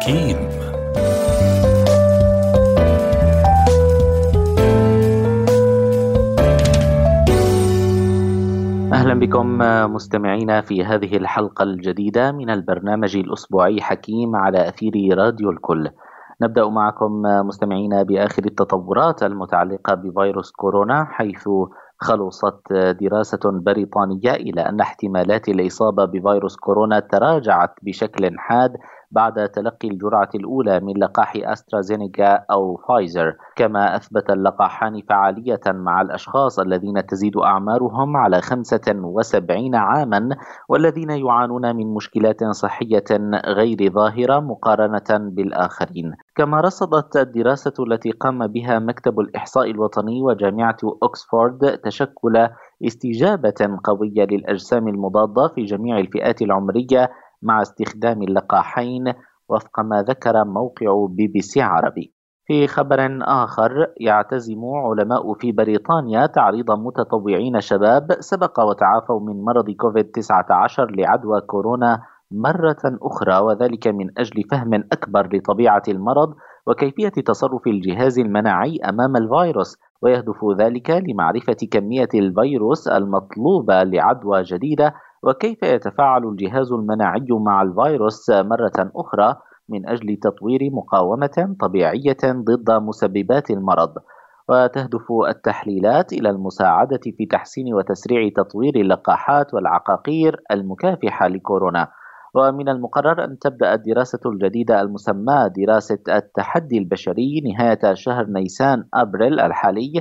حكيم أهلا بكم مستمعينا في هذه الحلقة الجديدة من البرنامج الأسبوعي حكيم على أثير راديو الكل. نبدأ معكم مستمعينا بآخر التطورات المتعلقة بفيروس كورونا حيث خلصت دراسة بريطانية إلى أن احتمالات الإصابة بفيروس كورونا تراجعت بشكل حاد بعد تلقي الجرعة الأولى من لقاح أسترازينيكا أو فايزر. كما أثبت اللقاحان فعالية مع الأشخاص الذين تزيد أعمارهم على 75 عاما والذين يعانون من مشكلات صحية غير ظاهرة مقارنة بالآخرين. كما رصدت الدراسة التي قام بها مكتب الإحصاء الوطني وجامعة أكسفورد تشكل استجابة قوية للأجسام المضادة في جميع الفئات العمرية مع استخدام اللقاحين وفق ما ذكر موقع بي بي سي عربي. في خبر آخر يعتزم علماء في بريطانيا تعريض متطوعين شباب سبق وتعافوا من مرض كوفيد-19 لعدوى كورونا مرة أخرى وذلك من أجل فهم أكبر لطبيعة المرض وكيفية تصرف الجهاز المناعي أمام الفيروس. ويهدف ذلك لمعرفة كمية الفيروس المطلوبة لعدوى جديدة وكيف يتفاعل الجهاز المناعي مع الفيروس مرة أخرى من أجل تطوير مقاومة طبيعية ضد مسببات المرض؟ وتهدف التحليلات إلى المساعدة في تحسين وتسريع تطوير اللقاحات والعقاقير المكافحة لكورونا. ومن المقرر أن تبدأ الدراسة الجديدة المسماة دراسة التحدي البشري نهاية شهر نيسان أبريل الحالي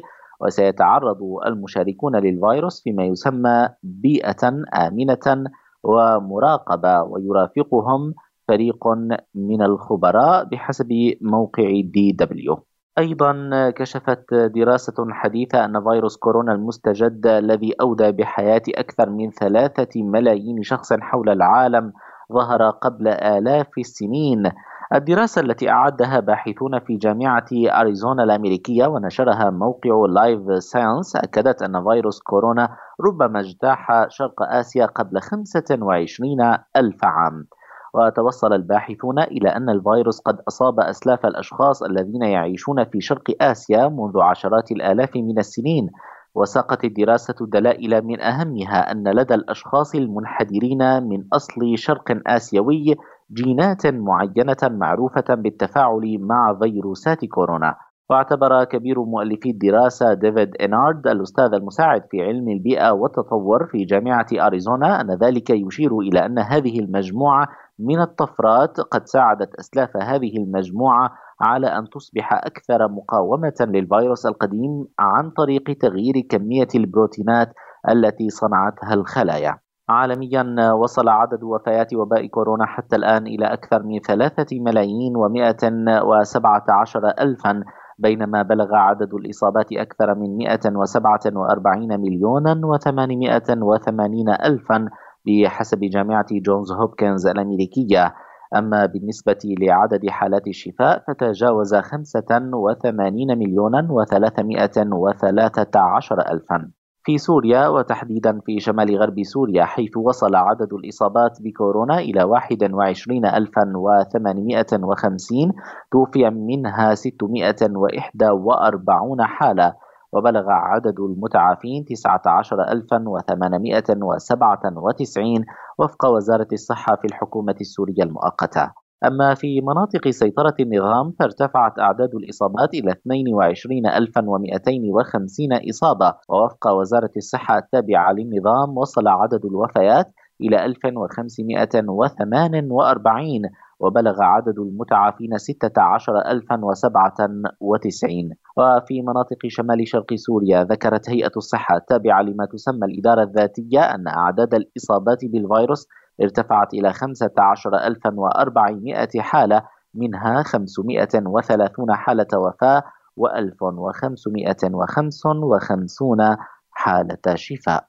وسيتعرض المشاركون للفيروس فيما يسمى بيئة آمنة ومراقبة ويرافقهم فريق من الخبراء بحسب موقع دي دبليو أيضا كشفت دراسة حديثة أن فيروس كورونا المستجد الذي أودى بحياة أكثر من ثلاثة ملايين شخص حول العالم ظهر قبل آلاف السنين. الدراسة التي أعدها باحثون في جامعة أريزونا الأمريكية ونشرها موقع لايف ساينس أكدت أن فيروس كورونا ربما اجتاح شرق آسيا قبل 25 ألف عام. وتوصل الباحثون إلى أن الفيروس قد أصاب أسلاف الأشخاص الذين يعيشون في شرق آسيا منذ عشرات الآلاف من السنين. وساقت الدراسة دلائل من أهمها أن لدى الأشخاص المنحدرين من أصل شرق آسيوي جينات معينة معروفة بالتفاعل مع فيروسات كورونا واعتبر كبير مؤلفي الدراسة ديفيد إنارد الأستاذ المساعد في علم البيئة والتطور في جامعة أريزونا أن ذلك يشير إلى أن هذه المجموعة من الطفرات قد ساعدت أسلاف هذه المجموعة على أن تصبح أكثر مقاومة للفيروس القديم عن طريق تغيير كمية البروتينات التي صنعتها الخلايا. عالميا وصل عدد وفيات وباء كورونا حتى الآن إلى أكثر من ثلاثة ملايين ومائة وسبعة عشر ألفا بينما بلغ عدد الإصابات أكثر من 147 مليونا و880 ألفا بحسب جامعة جونز هوبكنز الأمريكية. أما بالنسبة لعدد حالات الشفاء فتجاوز 85 مليونا و313 ألفا. في سوريا وتحديدا في شمال غرب سوريا حيث وصل عدد الإصابات بكورونا إلى 21850 توفي منها 641 حالة وبلغ عدد المتعافين 19897 وفق وزارة الصحة في الحكومة السورية المؤقتة. أما في مناطق سيطرة النظام فارتفعت أعداد الإصابات إلى 22250 إصابة. ووفق وزارة الصحة التابعة للنظام وصل عدد الوفيات إلى 1548 وبلغ عدد المتعافين 16097 وفي مناطق شمال شرق سوريا ذكرت هيئة الصحة التابعة لما تسمى الإدارة الذاتية أن أعداد الإصابات بالفيروس ارتفعت إلى 15400 حالة منها 530 حالة وفاة و1555 حالة شفاء.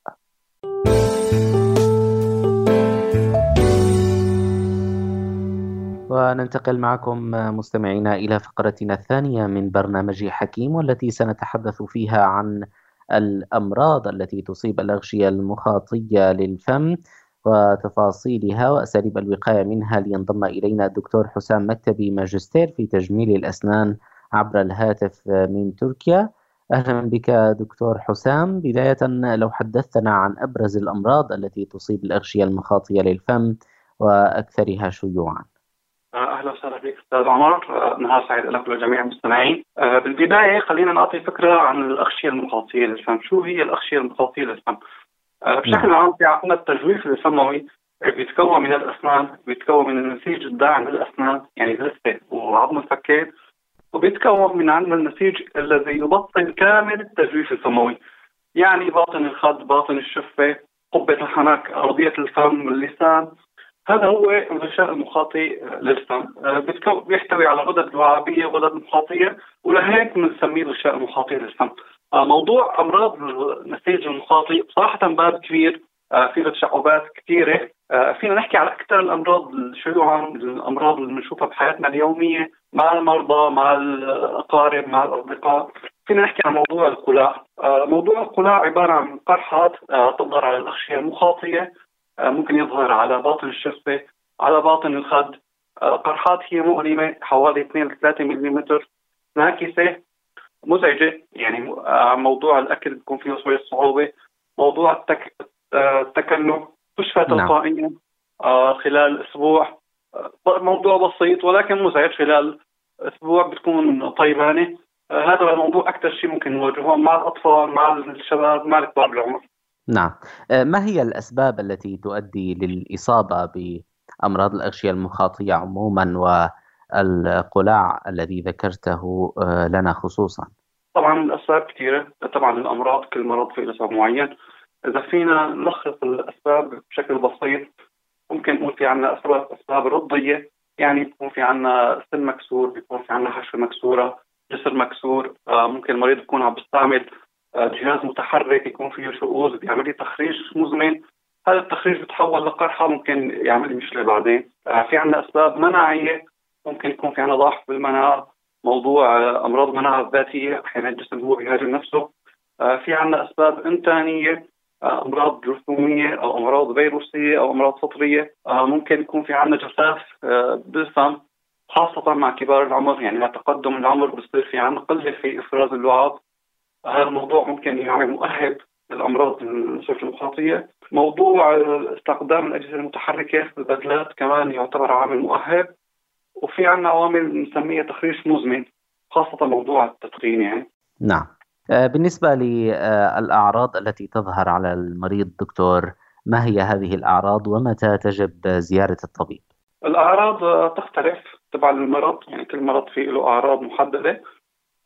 وننتقل معكم مستمعينا إلى فقرتنا الثانية من برنامج حكيم والتي سنتحدث فيها عن الأمراض التي تصيب الأغشية المخاطية للفم وتفاصيلها وأساليب الوقاية منها لينضم إلينا الدكتور حسام مكتبي ماجستير في تجميل الأسنان عبر الهاتف من تركيا. أهلا بك دكتور حسام. بداية لو حدثتنا عن أبرز الأمراض التي تصيب الأغشية المخاطية للفم وأكثرها شيوعا. أهلا وسهلا بك أستاذ عمر. نهار سعيد لك ولجميع المستمعين. بالبداية خلينا نعطي فكرة عن الأغشية المخاطية للفم. شو هي الأغشية المخاطية للفم؟ بشكل نعم. عام في عندنا التجويف الفموي بيتكون من الأسنان بيتكون من النسيج الداعم للأسنان يعني اللثه وعظم الفكين وبيتكون من عندنا النسيج الذي يبطن كامل التجويف الفموي. يعني باطن الخد باطن الشفة قبة الحنك أرضية الفم اللسان هذا هو الغشاء المخاطي للفم. بيحتوي على غدد لعابية وغدد مخاطية ولهيك بنسميه الغشاء المخاطي للفم. موضوع أمراض النسيج المخاطي صراحة باب كبير في تشعبات كثيرة. فينا نحكي على أكثر الأمراض شيوعا الأمراض اللي بنشوفها بحياتنا اليومية مع المرضى مع الأقارب مع الأصدقاء. فينا نحكي عن موضوع القلاع. موضوع القلاع عبارة عن قرحات تظهر على الأغشية المخاطية ممكن يظهر على باطن الشفة على باطن الخد. قرحات هي مؤلمة حوالي 2 ل 3 ملم ناكسة مزعجه يعني موضوع الأكل بيكون فيه شوية صعوبة. موضوع التك... التكلم تشفى نعم. تلقائيا نعم. خلال أسبوع. موضوع بسيط ولكن مزعج خلال أسبوع بتكون طيبانة. هذا الموضوع أكثر شيء ممكن نواجهه. مع الأطفال مع الشباب مع الكبار بالعمر. نعم. ما هي الأسباب التي تؤدي للإصابة بأمراض الأغشية المخاطية عموما؟ والقلاع الذي ذكرته لنا خصوصا. طبعا الأسباب كثيرة طبعا الأمراض كل مرض في سبب معين. إذا فينا نلخص الأسباب بشكل بسيط ممكن نقول في عندنا أسباب أسباب رضية يعني بيكون في عندنا سن مكسور بيكون في عندنا حشوه مكسورة جسر مكسور آه ممكن المريض يكون عم بيستعمل آه جهاز متحرك يكون فيه شؤوز بيعمل لي تخريج مزمن. هذا التخريج بتحول لقرحة ممكن يعمل لي مشكلة بعدين. آه في عندنا أسباب مناعية ممكن يكون في عندنا ضعف بالمناعه موضوع آه أمراض المناعه الذاتية أحيانا الجسم هو بيهاجم نفسه. آه في عندنا أسباب انتانيه أمراض جرثومية أو أمراض فيروسية أو أمراض فطرية. ممكن يكون في عندنا جفاف بالفم خاصة مع كبار العمر. يعني مع تقدم العمر بصير في عندنا قلة في إفراز اللعاب. هذا الموضوع ممكن يعمل مؤهب للأمراض النسوج المخاطيه، موضوع استخدام الأجهزة المتحركة البدلات كمان يعتبر عامل مؤهب. وفي عندنا عوامل نسميها تخريش مزمن خاصة موضوع التدخين يعني. نعم. بالنسبة للأعراض التي تظهر على المريض دكتور ما هي هذه الأعراض ومتى تجب زيارة الطبيب؟ الأعراض تختلف تبع المرض يعني كل مرض فيه له أعراض محددة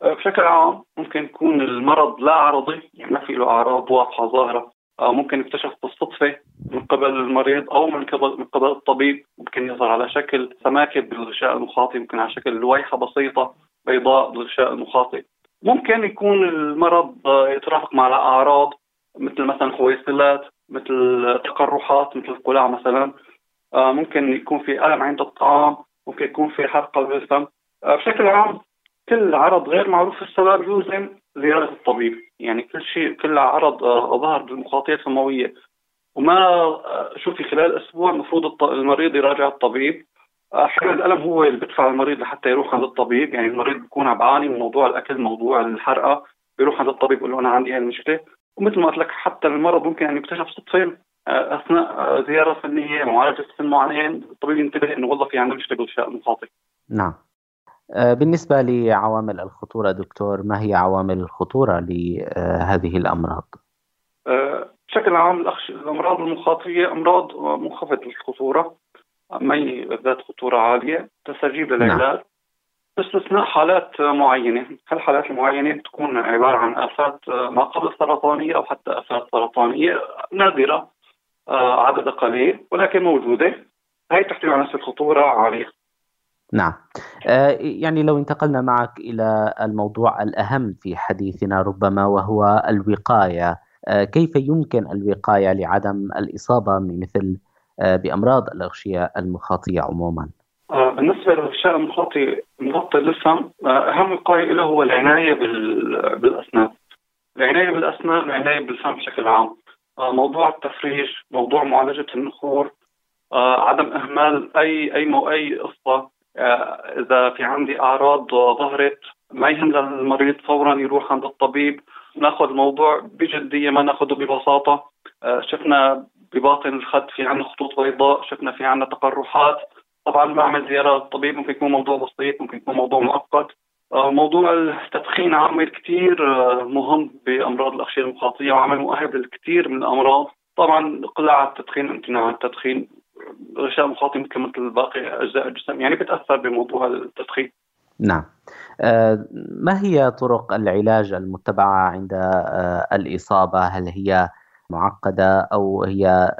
بشكل عام ممكن يكون المرض لا عرضي يعني ما في له أعراض واضحة ظاهرة ممكن يكتشف بالصدفة من قبل المريض أو من قبل من قبل الطبيب. ممكن يظهر على شكل سماكة بالغشاء المخاطي ممكن على شكل لويحة بسيطة بيضاء بالغشاء المخاطي ممكن يكون المرض يترافق مع اعراض مثل مثلا خويصلات مثل تقرحات مثل القلاع مثلا. ممكن يكون في ألم عند الطعام ممكن يكون في حرقه بالفم بشكل عام كل عرض غير معروف السبب يلزم زيارة الطبيب. يعني كل شيء كل عرض ظهر بالمخاطيه الفمويه وما شوفي خلال أسبوع المفروض المريض يراجع الطبيب. أحيانا الألم هو اللي بدفع المريض لحتى يروح عند الطبيب. يعني المريض بيكون عم بعاني من موضوع الأكل موضوع الحرقة. بيروح عند الطبيب يقول له أنا عندي هاي المشكلة. ومثل ما قلت لك حتى المرض ممكن ان يكتشف صدفه أثناء زيارة فنية معالجة سن معين. الطبيب ينتبه إنه والله في عنده مشكلة بالغشاء المخاطي. نعم. بالنسبة لعوامل الخطورة دكتور ما هي عوامل الخطورة لهذه الأمراض؟ بشكل عام الأمراض المخاطيه أمراض منخفضة الخطورة ما هي ذات خطورة عالية تستجيب للعلاج نعم. باستثناء حالات معينة هالحالات المعينة بتكون عبارة عن آفات ما قبل سرطانية أو حتى آفات سرطانية نادرة عدد قليل ولكن موجودة هي تحتوي على نسبة خطورة عالية نعم يعني لو انتقلنا معك إلى الموضوع الأهم في حديثنا ربما وهو الوقاية كيف يمكن الوقاية لعدم الإصابة بمثل بأمراض الأغشية المخاطية عموما؟ بالنسبة للغشاء المخاطي مغطي اللثه أهم وقاية له هو العناية بالأسنان. العناية بالأسنان العناية بالفم بشكل عام. موضوع التفريج موضوع معالجة النخور عدم إهمال أي أي مو أي قصه إذا في عندي أعراض ظهرت ما يهم للمريض فورا يروح عند الطبيب. نأخذ الموضوع بجدية ما نأخذه ببساطة. شفنا بباطن الخد في عندنا خطوط بيضاء شفنا في عندنا تقرحات. طبعا بعمل زيارة للطبيب ممكن يكون موضوع بسيط ممكن يكون موضوع معقد آه، موضوع التدخين عامل كثير آه، مهم بأمراض الأغشية المخاطية وعامل مؤهب للكثير من الأمراض. طبعا اقلاع التدخين امتناع التدخين غشاء مخاطي مثل مثل باقي أجزاء الجسم. يعني بتأثر بموضوع التدخين. نعم. آه، ما هي طرق العلاج المتبعة عند الإصابة؟ هل هي معقدة أو هي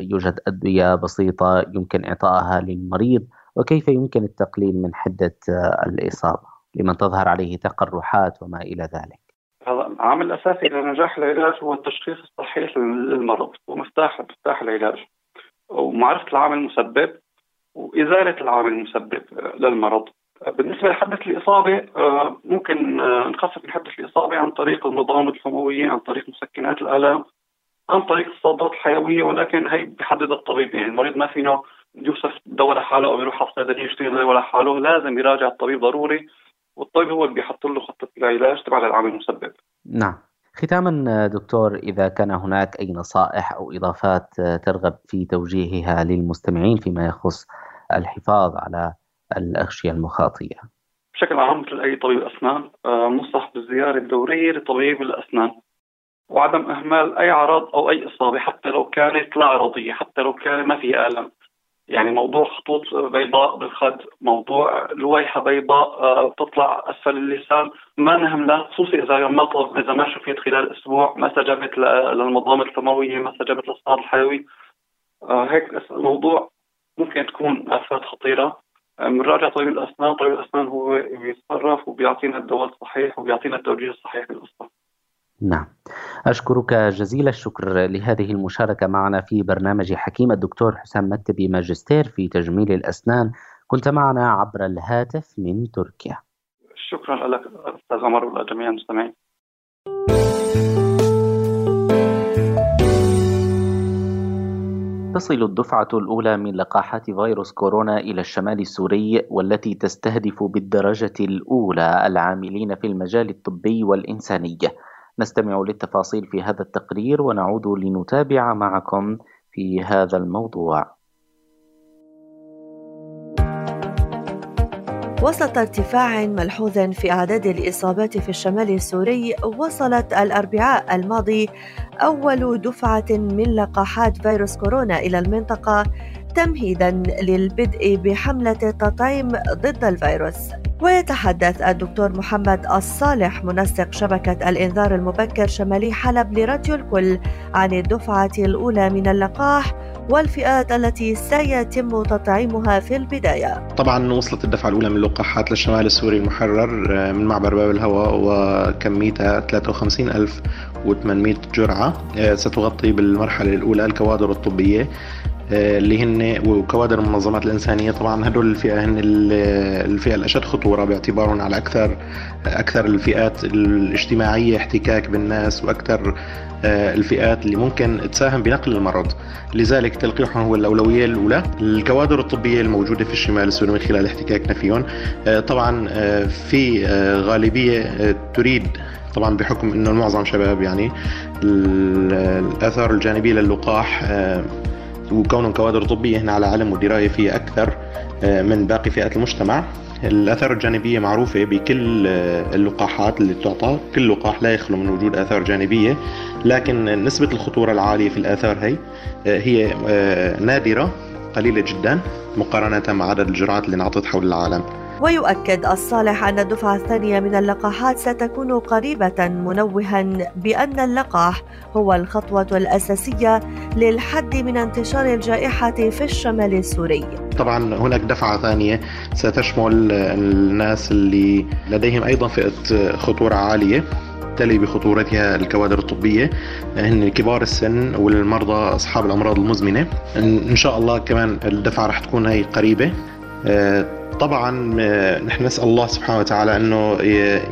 يوجد أدوية بسيطة يمكن إعطائها للمريض؟ وكيف يمكن التقليل من حدة الإصابة؟ لمن تظهر عليه تقرحات وما إلى ذلك. هذا العامل الأساسي لنجاح العلاج هو التشخيص الصحيح للمرض ومفتاح مفتاح العلاج. ومعرفة العامل المسبب وإزالة العامل المسبب للمرض بالنسبة لحدة الإصابة آه، ممكن آه، نخفف من حدة الإصابة عن طريق المضامة الحموية عن طريق مسكنات الآلام عن طريق الصيدلات الحيوية ولكن هي بحدد الطبيب يعني المريض ما فينا يوصف دواء لحاله أو يروح على الصيدلية يشتري دواء لحاله لازم يراجع الطبيب ضروري والطبيب هو اللي بيحط له خطة العلاج تبع العامل المسبب. نعم. ختاما دكتور إذا كان هناك أي نصائح أو إضافات ترغب في توجيهها للمستمعين فيما يخص الحفاظ على الأغشية المخاطية. بشكل عام مثل أي طبيب أسنان منصح آه، بالزيارة الدورية لطبيب الأسنان وعدم إهمال أي عرض أو أي إصابة حتى لو كانت لا عرضيه حتى لو كان ما في الم يعني موضوع خطوط بيضاء بالخد موضوع لويحة بيضاء آه، تطلع أسفل اللسان. ما نهمنا خصوصي إذا ما إذا ما شفيت خلال أسبوع ما استجابت للمضامر الفموية ما استجابت للصاد الحيوي. آه، هيك الموضوع ممكن تكون آفات خطيرة. بنراجع طبيب الأسنان، طبيب الأسنان هو بيتصرف وبيعطينا الدواء الصحيح وبيعطينا التوجيه الصحيح بالقصة. نعم. أشكرك جزيل الشكر لهذه المشاركة معنا في برنامج حكيم. الدكتور حسام متبي ماجستير في تجميل الأسنان. كنت معنا عبر الهاتف من تركيا. شكرا لك أستاذ عمر ولجميع المستمعين تصل الدفعة الأولى من لقاحات فيروس كورونا إلى الشمال السوري والتي تستهدف بالدرجة الأولى العاملين في المجال الطبي والإنساني. نستمع للتفاصيل في هذا التقرير ونعود لنتابع معكم في هذا الموضوع. وسط ارتفاع ملحوظ في أعداد الإصابات في الشمال السوري وصلت الأربعاء الماضي أول دفعة من لقاحات فيروس كورونا إلى المنطقة تمهيدا للبدء بحملة التطعيم ضد الفيروس. ويتحدث الدكتور محمد الصالح منسق شبكة الإنذار المبكر شمالي حلب لراديو الكل عن الدفعة الأولى من اللقاح والفئات التي سيتم تطعيمها في البداية. طبعا وصلت الدفعة الأولى من اللقاحات للشمال السوري المحرر آه، من معبر باب الهواء وكميتها 53800 جرعة. آه، ستغطي بالمرحلة الأولى الكوادر الطبية اللي هن وكوادر المنظمات الإنسانية طبعا هدول الفئة هن الفئة الأشد خطورة باعتبارهم على أكثر أكثر الفئات الاجتماعية احتكاك بالناس وأكثر آه، الفئات اللي ممكن تساهم بنقل المرض. لذلك تلقيحهم هو الأولوية الأولى. الكوادر الطبية الموجودة في الشمال السوري من خلال احتكاكنا فيهم آه، طبعا في غالبية تريد طبعا بحكم إنه المعظم شباب يعني الآثار الجانبية للقاح وكونهم كوادر طبية هنا على علم ودراية فيها أكثر آه، من باقي فئات المجتمع. الآثار الجانبية معروفة بكل آه، اللقاحات اللي تعطى كل لقاح لا يخلو من وجود آثار جانبية لكن نسبة الخطورة العالية في الآثار هي آه، هي نادرة قليلة جدا مقارنة مع عدد الجرعات اللي انعطت حول العالم. ويؤكد الصالح أن الدفعة الثانية من اللقاحات ستكون قريبة منوها بأن اللقاح هو الخطوة الأساسية للحد من انتشار الجائحة في الشمال السوري. طبعا هناك دفعة ثانية ستشمل الناس اللي لديهم أيضا فئة خطورة عالية تلي بخطورتها الكوادر الطبية. هن كبار السن والمرضى أصحاب الأمراض المزمنة. إن شاء الله كمان الدفعة رح تكون هي قريبة. طبعا نحن نسأل الله سبحانه وتعالى أنه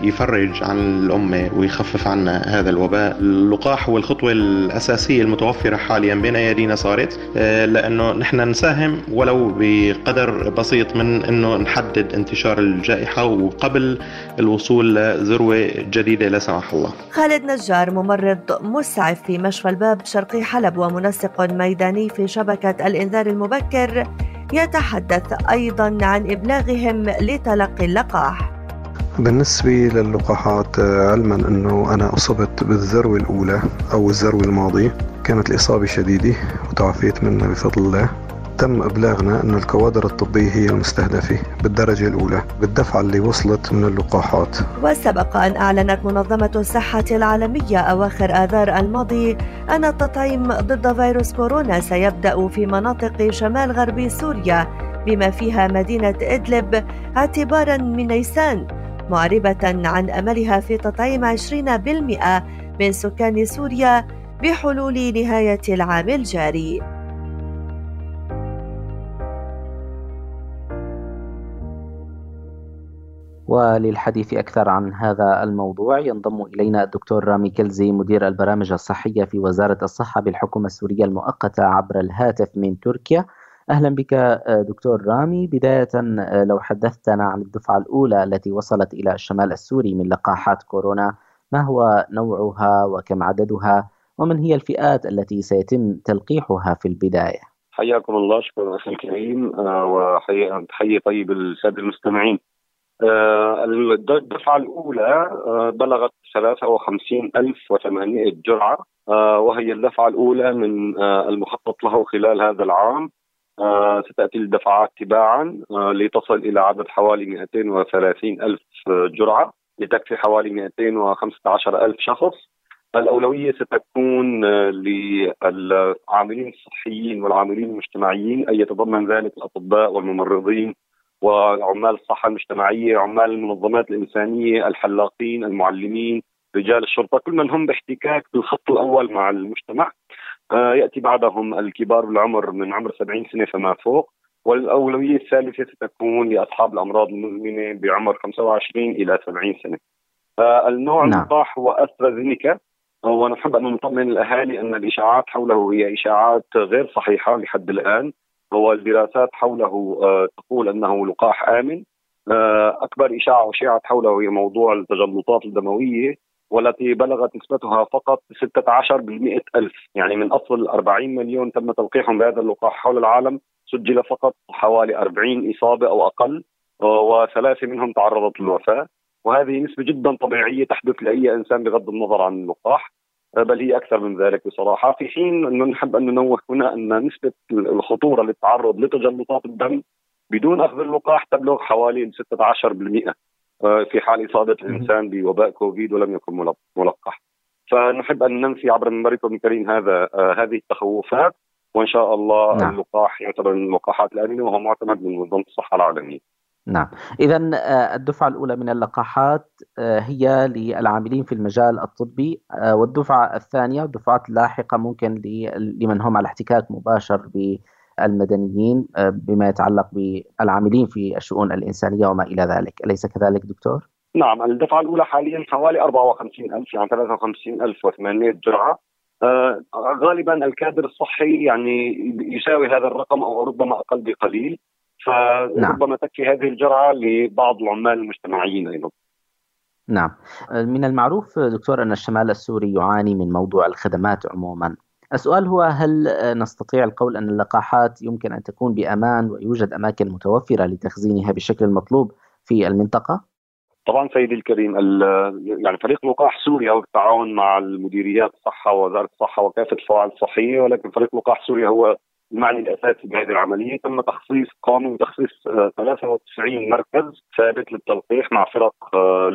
يفرج عن الأمة ويخفف عنا هذا الوباء، اللقاح هو الخطوه الأساسية المتوفرة حاليا بين ايدينا صارت آه، لأنه نحن نساهم ولو بقدر بسيط من أنه نحدد انتشار الجائحة وقبل الوصول لذروة جديدة لا سمح الله. خالد نجار ممرض مسعف في مشفى الباب شرقي حلب ومنسق ميداني في شبكة الإنذار المبكر يتحدث أيضا عن إبلاغهم لتلقي اللقاح. بالنسبة للقاحات علما أنه أنا أصبت بالذروة الأولى أو الذروة الماضي كانت الإصابة شديدة وتعافيت منها بفضل الله. تم إبلاغنا أن الكوادر الطبية هي المستهدفة بالدرجة الأولى بالدفعة اللي وصلت من اللقاحات. وسبق أن أعلنت منظمة الصحة العالمية أواخر آذار الماضي أن التطعيم ضد فيروس كورونا سيبدأ في مناطق شمال غربي سوريا بما فيها مدينة إدلب اعتبارا من نيسان معربة عن أملها في تطعيم 20% من سكان سوريا بحلول نهاية العام الجاري. وللحديث أكثر عن هذا الموضوع ينضم إلينا الدكتور رامي كلزي مدير البرامج الصحية في وزارة الصحة بالحكومة السورية المؤقتة عبر الهاتف من تركيا. أهلا بك دكتور رامي. بداية لو حدثتنا عن الدفعة الأولى التي وصلت إلى الشمال السوري من لقاحات كورونا ما هو نوعها وكم عددها؟ ومن هي الفئات التي سيتم تلقيحها في البداية؟ حياكم الله شكرا أخي الكريم. آه، وحيي طيب السادة المستمعين. آه، الدفعة الأولى آه، بلغت 53008 جرعة آه، وهي الدفعة الأولى من المخطط له خلال هذا العام. ستأتي الدفعات تباعا لتصل إلى عدد حوالي 230 ألف جرعة لتكفي حوالي 215 ألف شخص. الأولوية ستكون للعاملين الصحيين والعاملين المجتمعيين أي يتضمن ذلك الأطباء والممرضين وعمال الصحة المجتمعية عمال المنظمات الإنسانية الحلاقين المعلمين رجال الشرطة كل من هم باحتكاك بالخط الأول مع المجتمع. آه، يأتي بعدهم الكبار بالعمر من عمر 70 سنة فما فوق والأولوية الثالثة ستكون لأصحاب الأمراض المزمنة بعمر 25 إلى 70 سنة. آه، النوع نعم. المطاح هو أسترازينيكا. ونحب أن نطمن الأهالي أن الإشاعات حوله هي إشاعات غير صحيحة لحد الآن. هو الدراسات حوله آه، تقول أنه لقاح آمن. آه، أكبر إشاعة اشيعت حوله هي موضوع التجلطات الدموية والتي بلغت نسبتها فقط 16 بالمئة ألف. يعني من أصل 40 مليون تم تلقيحهم بهذا اللقاح حول العالم سجل فقط حوالي 40 إصابة أو أقل آه، وثلاثة منهم تعرضت للوفاة. وهذه نسبة جدا طبيعية تحدث لأي إنسان بغض النظر عن اللقاح. بل هي أكثر من ذلك بصراحة في حين انه نحب أن ننوه هنا أن نسبة الخطورة للتعرض لتجلطات الدم بدون أخذ اللقاح تبلغ حوالي 16% آه، في حال إصابة الإنسان بوباء كوفيد ولم يكن ملقح. فنحب أن ننفي عبر منبركم الكريم هذا آه، هذه التخوفات وإن شاء الله نعم. اللقاح يعتبر من اللقاحات الآمنة وهو معتمد من منظمة الصحة العالمية. نعم. إذا آه، الدفعة الأولى من اللقاحات آه، هي للعاملين في المجال الطبي آه، والدفعة الثانية والدفعات اللاحقة ممكن لمن هم على احتكاك مباشر بالمدنيين بما يتعلق بالعاملين في الشؤون الإنسانية وما إلى ذلك. أليس كذلك دكتور؟ نعم. الدفعة الأولى حاليا حوالي 54 ألف يعني 53 ألف و800 جرعة غالبا الكادر الصحي يعني يساوي هذا الرقم أو ربما أقل بقليل. فربما نعم. تكفي هذه الجرعة لبعض العمال المجتمعيين أيضا. نعم من المعروف دكتور أن الشمال السوري يعاني من موضوع الخدمات عموما. السؤال هو هل نستطيع القول أن اللقاحات يمكن أن تكون بأمان ويوجد أماكن متوفرة لتخزينها بالشكل المطلوب في المنطقة؟ طبعا سيدي الكريم يعني فريق لقاح سوريا بالتعاون مع المديريات الصحة ووزارة الصحة وكافة الفواعل الصحية ولكن فريق لقاح سوريا هو المعني الأساسي بهذه العملية تم تخصيص قانون تخصيص 93 آه، مركز ثابت للتلقيح مع فرق آه،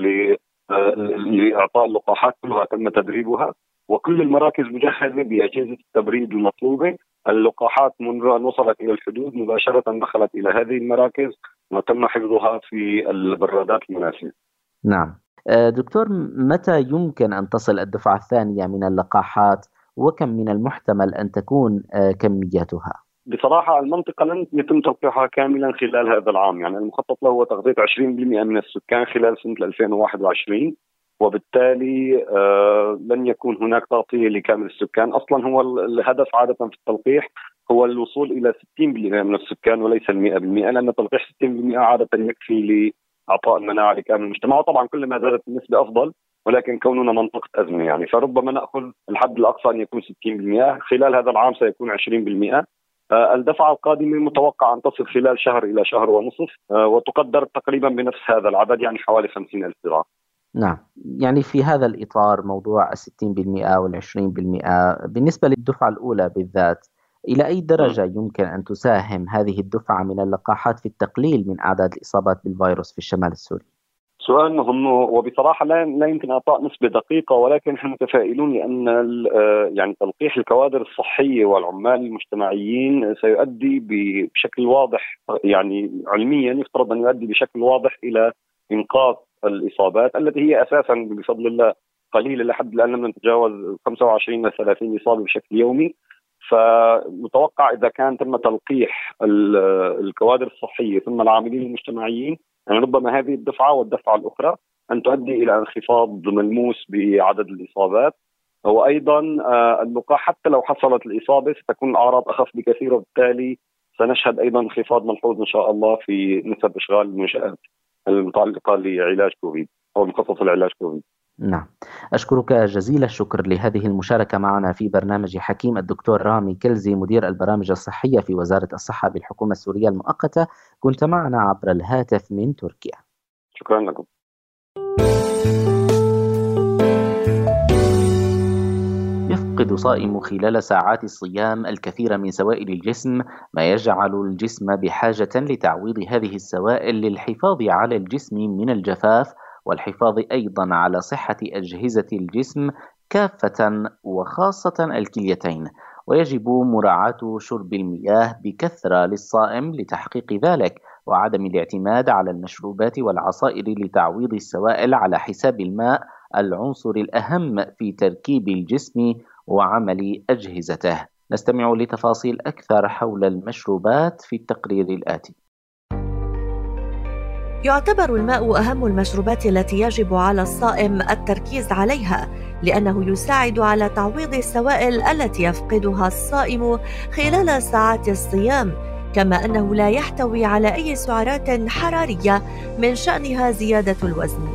آه، لإعطاء اللقاحات كلها تم تدريبها وكل المراكز مجهزة بأجهزة التبريد المطلوبة اللقاحات منذ ان وصلت إلى الحدود مباشرة دخلت إلى هذه المراكز وتم حفظها في البرادات المناسبة. نعم. دكتور متى يمكن أن تصل الدفعة الثانية من اللقاحات وكم من المحتمل أن تكون آه، كمياتها؟ بصراحة المنطقة لن يتم تلقيحها كاملا خلال هذا العام. يعني المخطط له هو تغطية 20% من السكان خلال سنة 2021 وبالتالي آه لن يكون هناك تغطية لكامل السكان. أصلا هو الهدف عادة في التلقيح هو الوصول إلى 60% من السكان وليس ال 100% لأن تلقيح 60% عادة يكفي لإعطاء المناعة لكامل المجتمع وطبعا كل ما زادت النسبة أفضل. ولكن كوننا منطقة أزمة يعني. فربما نأخذ الحد الأقصى أن يكون 60% خلال هذا العام سيكون 20% آه، الدفعة القادمة متوقع أن تصل خلال شهر إلى شهر ونصف آه، وتقدر تقريبا بنفس هذا العدد يعني حوالي 50 ألف ذراع. نعم. يعني في هذا الإطار موضوع الستين بالمئة والعشرين بالمئة بالنسبة للدفعة الأولى بالذات إلى أي درجة يمكن أن تساهم هذه الدفعة من اللقاحات في التقليل من أعداد الإصابات بالفيروس في الشمال السوري؟ سؤال مهم وبصراحة لا لا يمكن إعطاء نسبة دقيقة ولكن نحن متفائلون لأن آه، يعني تلقيح الكوادر الصحيه والعمال المجتمعين سيؤدي بشكل واضح يعني علميا يفترض أن يؤدي بشكل واضح إلى إنقاذ الإصابات التي هي أساسا بفضل الله قليله لحد الآن لم نتجاوز 25 إلى 30 إصابة بشكل يومي. فمتوقع إذا كان تم تلقيح الكوادر الصحية ثم العاملين المجتمعيين يعني ربما هذه الدفعة والدفعة الأخرى أن تؤدي إلى انخفاض ملموس بعدد الإصابات وأيضا آه، اللقاح حتى لو حصلت الإصابة ستكون الأعراض أخف بكثير وبالتالي سنشهد أيضا انخفاض ملحوظ إن شاء الله في نسب إشغال المنشآت المتعلقة لعلاج كوفيد أو المخصصه لعلاج كوفيد. نعم. أشكرك جزيل الشكر لهذه المشاركة معنا في برنامج حكيم الدكتور رامي كلزي مدير البرامج الصحية في وزارة الصحة بالحكومة السورية المؤقتة. كنت معنا عبر الهاتف من تركيا. شكرا لكم. يفقد صائم خلال ساعات الصيام الكثير من سوائل الجسم ما يجعل الجسم بحاجة لتعويض هذه السوائل للحفاظ على الجسم من الجفاف والحفاظ أيضا على صحة أجهزة الجسم كافة وخاصة الكليتين. ويجب مراعاة شرب المياه بكثرة للصائم لتحقيق ذلك وعدم الاعتماد على المشروبات والعصائر لتعويض السوائل على حساب الماء العنصر الأهم في تركيب الجسم وعمل أجهزته. نستمع لتفاصيل أكثر حول المشروبات في التقرير الآتي. يعتبر الماء أهم المشروبات التي يجب على الصائم التركيز عليها لأنه يساعد على تعويض السوائل التي يفقدها الصائم خلال ساعات الصيام كما أنه لا يحتوي على أي سعرات حرارية من شأنها زيادة الوزن.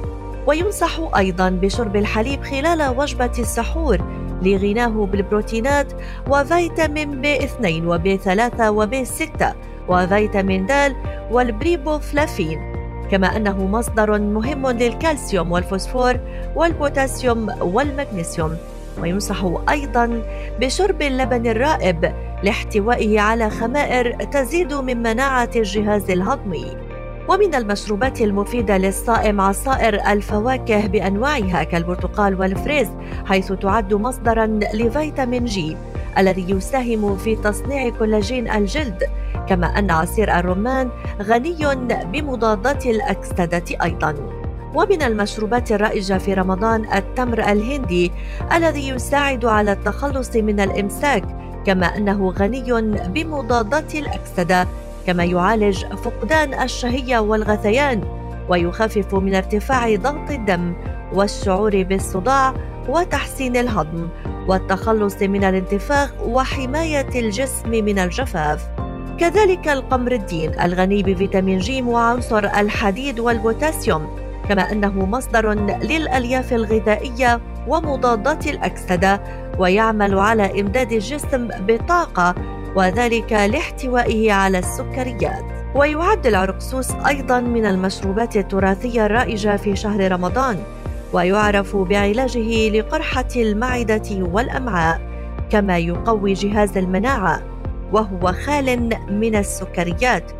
وينصح أيضا بشرب الحليب خلال وجبة السحور لغناه بالبروتينات وفيتامين بي 2 وبي 3 وبي 6 وفيتامين د والريبوفلافين. كما أنه مصدر مهم للكالسيوم والفوسفور والبوتاسيوم والمغنيسيوم. وينصح أيضا بشرب اللبن الرائب لاحتوائه على خمائر تزيد من مناعة الجهاز الهضمي. ومن المشروبات المفيدة للصائم عصائر الفواكه بأنواعها كالبرتقال والفريز حيث تعد مصدرا لفيتامين جي الذي يساهم في تصنيع كولاجين الجلد كما أن عصير الرمان غني بمضادات الأكسدة أيضاً. ومن المشروبات الرائجة في رمضان التمر الهندي الذي يساعد على التخلص من الإمساك كما أنه غني بمضادات الأكسدة كما يعالج فقدان الشهية والغثيان ويخفف من ارتفاع ضغط الدم والشعور بالصداع وتحسين الهضم والتخلص من الانتفاخ وحماية الجسم من الجفاف. كذلك القمر الدين الغني بفيتامين ج وعنصر الحديد والبوتاسيوم كما أنه مصدر للألياف الغذائية ومضادات الأكسدة ويعمل على إمداد الجسم بطاقة وذلك لاحتوائه على السكريات. ويعد العرقسوس أيضا من المشروبات التراثية الرائجة في شهر رمضان ويعرف بعلاجه لقرحة المعدة والأمعاء كما يقوي جهاز المناعة. وهو خال من السكريات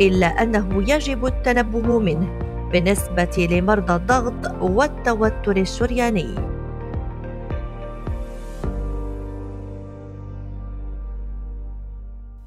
إلا أنه يجب التنبه منه بالنسبة لمرضى الضغط والتوتر الشرياني.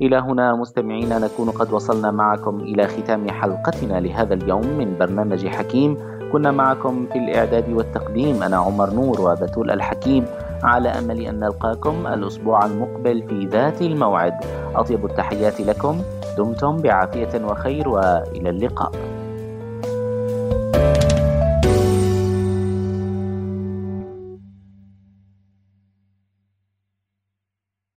إلى هنا مستمعينا نكون قد وصلنا معكم إلى ختام حلقتنا لهذا اليوم من برنامج حكيم. كنا معكم في الإعداد والتقديم أنا عمر نور وبتول الحكيم. على أمل أن نلقاكم الأسبوع المقبل في ذات الموعد. أطيب التحيات لكم. دمتم بعافية وخير وإلى اللقاء.